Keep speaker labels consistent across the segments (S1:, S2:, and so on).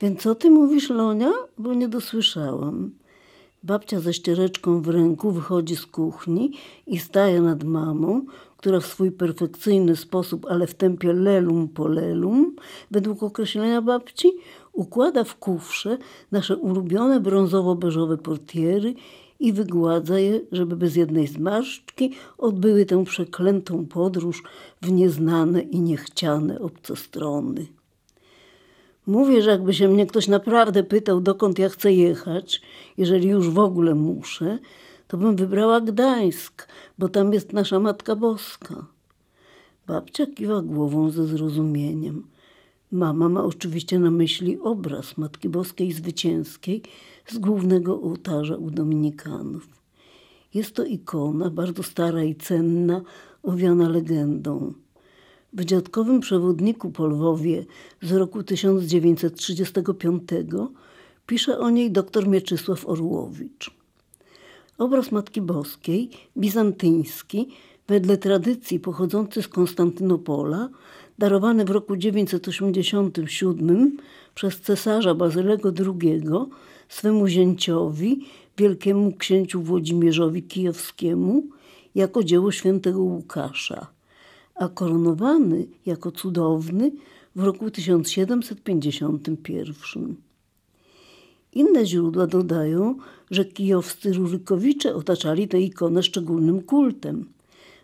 S1: Więc co ty mówisz, Lonia? Bo nie dosłyszałam. Babcia ze ściereczką w ręku wychodzi z kuchni i staje nad mamą, która w swój perfekcyjny sposób, ale w tempie lelum po lelum, według określenia babci, układa w kufrze nasze ulubione brązowo-beżowe portiery i wygładza je, żeby bez jednej zmarszczki odbyły tę przeklętą podróż w nieznane i niechciane obce strony. Mówię, że jakby się mnie ktoś naprawdę pytał, dokąd ja chcę jechać, jeżeli już w ogóle muszę, to bym wybrała Gdańsk, bo tam jest nasza Matka Boska. Babcia kiwa głową ze zrozumieniem. Mama ma oczywiście na myśli obraz Matki Boskiej Zwycięskiej z głównego ołtarza u Dominikanów. Jest to ikona bardzo stara i cenna, owiana legendą. W dziadkowym przewodniku po Lwowie z roku 1935 pisze o niej dr Mieczysław Orłowicz. Obraz Matki Boskiej, bizantyński, wedle tradycji pochodzący z Konstantynopola, darowany w roku 987 przez cesarza Bazylego II swemu zięciowi, wielkiemu księciu Włodzimierzowi Kijowskiemu, jako dzieło świętego Łukasza, a koronowany jako cudowny w roku 1751. Inne źródła dodają, że kijowscy Rurykowicze otaczali tę ikonę szczególnym kultem.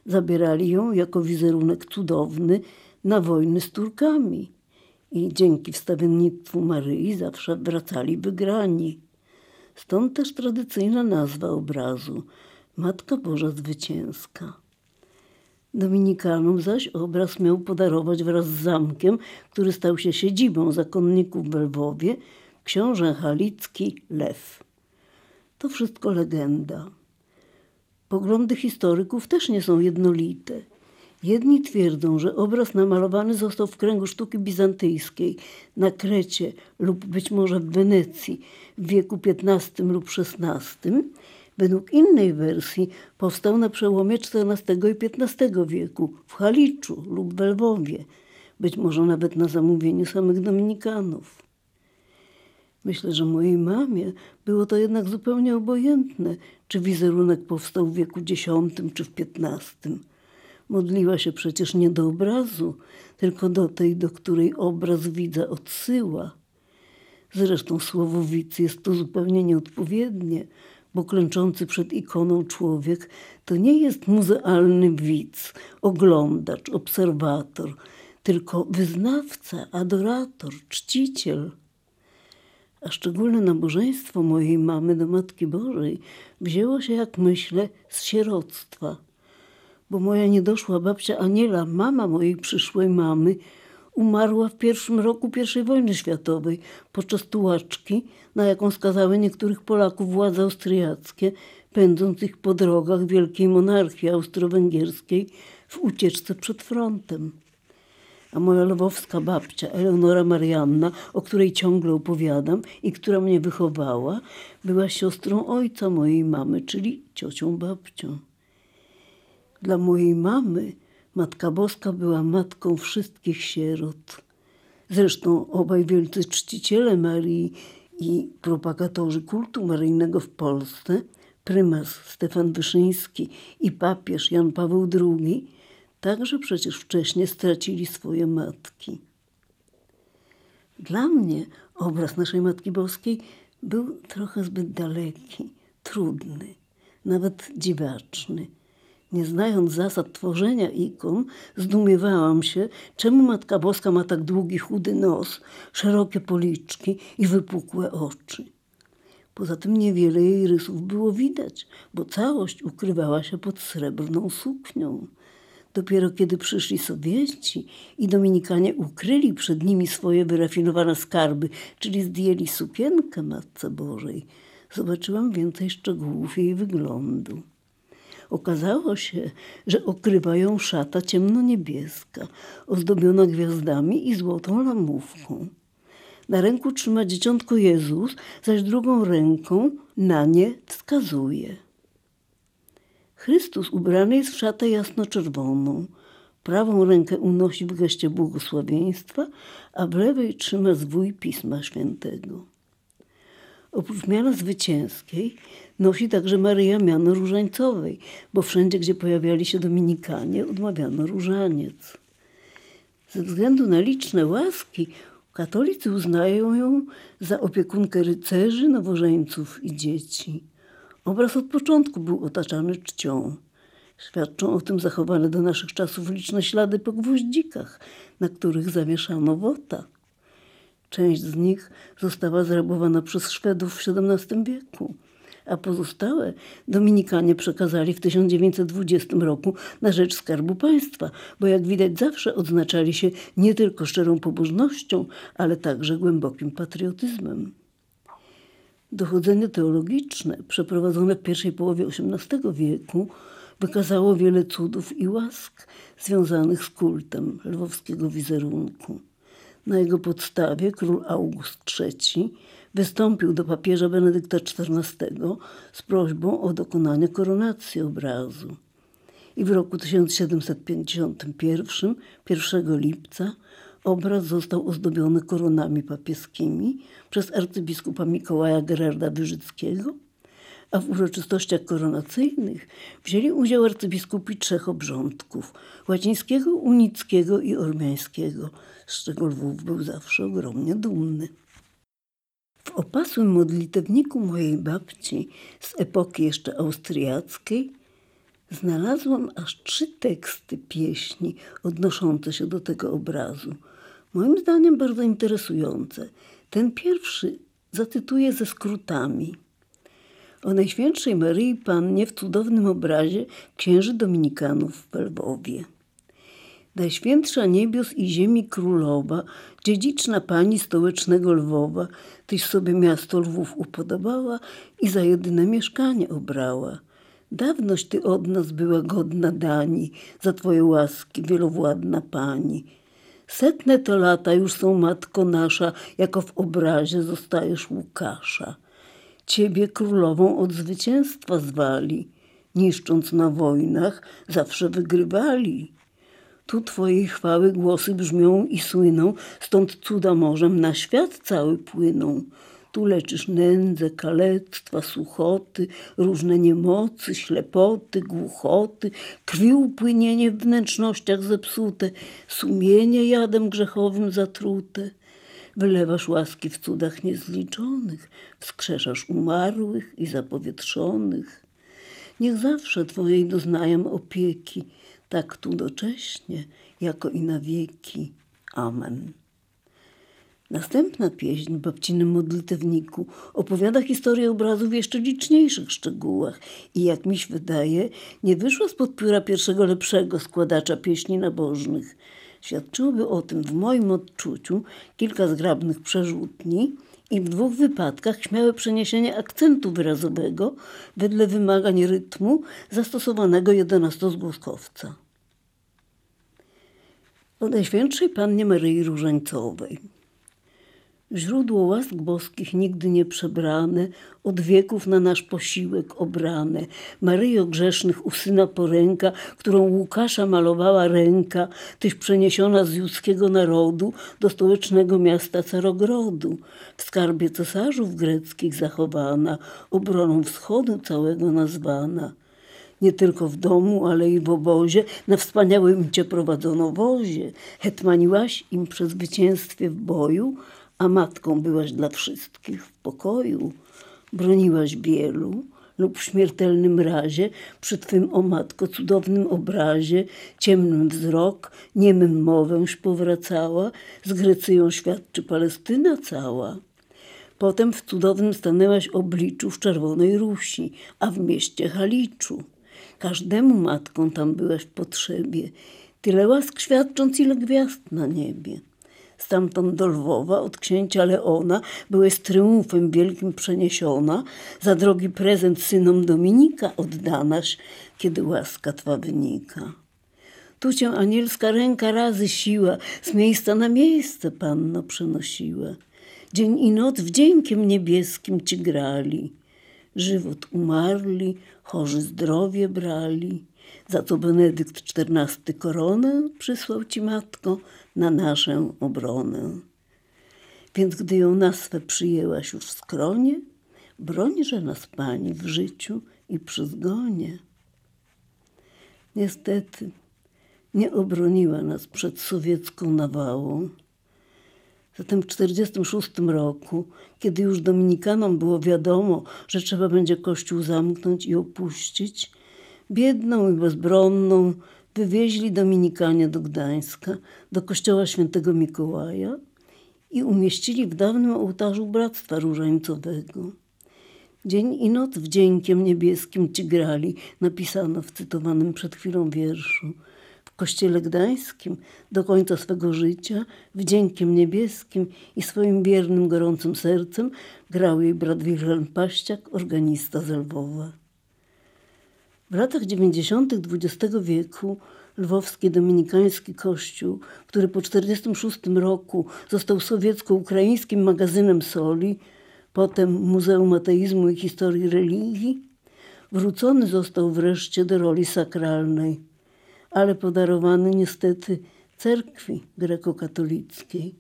S1: Zabierali ją jako wizerunek cudowny na wojny z Turkami i dzięki wstawiennictwu Maryi zawsze wracali wygrani. Stąd też tradycyjna nazwa obrazu Matka Boża Zwycięska. Dominikanom zaś obraz miał podarować wraz z zamkiem, który stał się siedzibą zakonników w Lwowie, książę halicki Lew. To wszystko legenda. Poglądy historyków też nie są jednolite. Jedni twierdzą, że obraz namalowany został w kręgu sztuki bizantyjskiej na Krecie lub być może w Wenecji w wieku XV lub XVI. Według innej wersji powstał na przełomie XIV i XV wieku w Haliczu lub w Lwowie, być może nawet na zamówienie samych Dominikanów. Myślę, że mojej mamie było to jednak zupełnie obojętne, czy wizerunek powstał w wieku X czy w XV. Modliła się przecież nie do obrazu, tylko do tej, do której obraz widza odsyła. Zresztą słowo widz jest tu zupełnie nieodpowiednie, bo klęczący przed ikoną człowiek to nie jest muzealny widz, oglądacz, obserwator, tylko wyznawca, adorator, czciciel – a szczególne nabożeństwo mojej mamy do Matki Bożej wzięło się, jak myślę, z sieroctwa. Bo moja niedoszła babcia Aniela, mama mojej przyszłej mamy, umarła w pierwszym roku I wojny światowej podczas tułaczki, na jaką skazały niektórych Polaków władze austriackie, pędząc ich po drogach wielkiej monarchii austro-węgierskiej w ucieczce przed frontem a moja lwowska babcia Eleonora Marianna, o której ciągle opowiadam i która mnie wychowała, była siostrą ojca mojej mamy, czyli ciocią babcią. Dla mojej mamy Matka Boska była matką wszystkich sierot. Zresztą obaj wielcy czciciele Marii i propagatorzy kultu maryjnego w Polsce, prymas Stefan Wyszyński i papież Jan Paweł II, także przecież wcześniej stracili swoje matki. Dla mnie obraz naszej Matki Boskiej był trochę zbyt daleki, trudny, nawet dziwaczny. Nie znając zasad tworzenia ikon, zdumiewałam się, czemu Matka Boska ma tak długi, chudy nos, szerokie policzki i wypukłe oczy. Poza tym niewiele jej rysów było widać, bo całość ukrywała się pod srebrną suknią. Dopiero kiedy przyszli Sowieci i Dominikanie ukryli przed nimi swoje wyrafinowane skarby, czyli zdjęli sukienkę Matce Bożej, zobaczyłam więcej szczegółów jej wyglądu. Okazało się, że okrywa ją szata ciemno-niebieska, ozdobiona gwiazdami i złotą lamówką. Na ręku trzyma dzieciątko Jezus, zaś drugą ręką na nie wskazuje. Chrystus ubrany jest w szatę jasno-czerwoną. Prawą rękę unosi w geście błogosławieństwa, a w lewej trzyma zwój Pisma Świętego. Oprócz miana zwycięskiej nosi także Maryja miano różańcowej, bo wszędzie, gdzie pojawiali się dominikanie, odmawiano różaniec. Ze względu na liczne łaski katolicy uznają ją za opiekunkę rycerzy, nowożeńców i dzieci. Obraz od początku był otaczany czcią. Świadczą o tym zachowane do naszych czasów liczne ślady po gwoździkach, na których zamieszano wota. Część z nich została zrabowana przez Szwedów w XVII wieku, a pozostałe Dominikanie przekazali w 1920 roku na rzecz Skarbu Państwa, bo jak widać zawsze odznaczali się nie tylko szczerą pobożnością, ale także głębokim patriotyzmem. Dochodzenie teologiczne przeprowadzone w pierwszej połowie XVIII wieku wykazało wiele cudów i łask związanych z kultem lwowskiego wizerunku. Na jego podstawie król August III wystąpił do papieża Benedykta XIV z prośbą o dokonanie koronacji obrazu. I w roku 1751, 1 lipca, obraz został ozdobiony koronami papieskimi przez arcybiskupa Mikołaja Gerarda Wyrzyckiego, a w uroczystościach koronacyjnych wzięli udział arcybiskupi trzech obrządków łacińskiego, unickiego i ormiańskiego, z czego Lwów był zawsze ogromnie dumny. W opasłym modlitewniku mojej babci z epoki jeszcze austriackiej znalazłam aż trzy teksty pieśni odnoszące się do tego obrazu. Moim zdaniem bardzo interesujące. Ten pierwszy zacytuję ze skrótami. O Najświętszej Maryi Pannie w cudownym obrazie księży Dominikanów w Lwowie. Najświętsza niebios i ziemi królowa, dziedziczna pani stołecznego Lwowa, tyś sobie miasto Lwów upodobała i za jedyne mieszkanie obrała. Dawnoś ty od nas była godna dani, za twoje łaski wielowładna pani. Setne to lata już są matko nasza, jako w obrazie zostajesz Łukasza. Ciebie królową od zwycięstwa zwali, niszcząc na wojnach, zawsze wygrywali. Tu Twojej chwały głosy brzmią i słyną, stąd cuda morzem na świat cały płyną. Tu leczysz nędzę, kalectwa, suchoty, różne niemocy, ślepoty, głuchoty, krwi upłynienie w wnętrznościach zepsute, sumienie jadem grzechowym zatrute. Wylewasz łaski w cudach niezliczonych, wskrzeszasz umarłych i zapowietrzonych. Niech zawsze Twojej doznają opieki, tak tu docześnie, jako i na wieki. Amen. Następna pieśń w babcinym modlitewniku opowiada historię obrazu w jeszcze liczniejszych szczegółach i jak mi się wydaje, nie wyszła spod pióra pierwszego lepszego składacza pieśni nabożnych. Świadczyłoby o tym w moim odczuciu kilka zgrabnych przerzutni i w dwóch wypadkach śmiałe przeniesienie akcentu wyrazowego wedle wymagań rytmu zastosowanego jedenastozgłoskowca o Najświętszej Pannie Maryi Różańcowej. Źródło łask boskich nigdy nie przebrane, od wieków na nasz posiłek obrane. Maryjo grzesznych u syna poręka, którą Łukasza malowała ręka, tyś przeniesiona z judzkiego narodu do stołecznego miasta Carogrodu. W skarbie cesarzów greckich zachowana, obroną wschodu całego nazwana nie tylko w domu, ale i w obozie, na wspaniałym cię prowadzono wozie. Hetmaniłaś im przy zwycięstwie w boju, a matką byłaś dla wszystkich w pokoju. Broniłaś wielu lub w śmiertelnym razie przy twym, o matko, cudownym obrazie, ciemnym wzrok, niemym mowęś powracała, z Grecją świadczy Palestyna cała. Potem w cudownym stanęłaś obliczu w Czerwonej Rusi, a w mieście Haliczu. Każdemu matką tam byłaś w potrzebie, tyle łask świadcząc, ile gwiazd na niebie. Stamtąd do Lwowa od księcia Leona byłeś triumfem wielkim przeniesiona, za drogi prezent synom Dominika oddanaś, kiedy łaska twa wynika. Tu cię anielska ręka razy siła z miejsca na miejsce panno przenosiła. Dzień i noc wdziękiem niebieskim ci grali żywot umarli, chorzy zdrowie brali, za co Benedykt XIV koronę przysłał ci matko na naszą obronę. Więc gdy ją na przyjęłaś już w skronie, brońże nas Pani w życiu i przy zgonie. Niestety nie obroniła nas przed sowiecką nawałą. Zatem w 1946 roku, kiedy już Dominikanom było wiadomo, że trzeba będzie kościół zamknąć i opuścić, biedną i bezbronną wywieźli Dominikanie do Gdańska, do kościoła świętego Mikołaja i umieścili w dawnym ołtarzu Bractwa Różańcowego. Dzień i noc wdziękiem niebieskim ci grali, napisano w cytowanym przed chwilą wierszu. W kościele gdańskim do końca swego życia wdziękiem niebieskim i swoim wiernym, gorącym sercem grał jej brat Wilhelm Paściak, organista z Lwowa. W latach 90. XX wieku lwowski dominikański kościół, który po 1946 roku został sowiecko-ukraińskim magazynem soli, potem Muzeum Ateizmu i Historii Religii, wrócony został wreszcie do roli sakralnej, ale podarowany niestety cerkwi grekokatolickiej.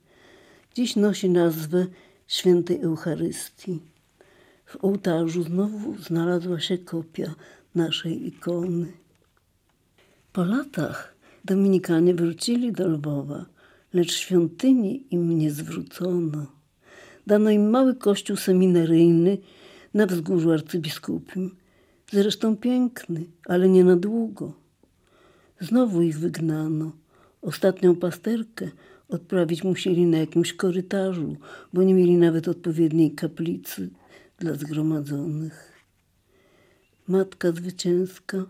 S1: Dziś nosi nazwę Świętej Eucharystii. W ołtarzu znowu znalazła się kopia naszej ikony. Po latach Dominikanie wrócili do Lwowa, lecz świątyni im nie zwrócono. Dano im mały kościół seminaryjny na wzgórzu arcybiskupim, zresztą piękny, ale nie na długo. Znowu ich wygnano. Ostatnią pasterkę odprawić musieli na jakimś korytarzu, bo nie mieli nawet odpowiedniej kaplicy dla zgromadzonych. Matka zwycięska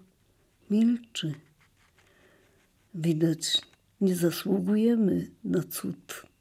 S1: milczy. Widać, nie zasługujemy na cud.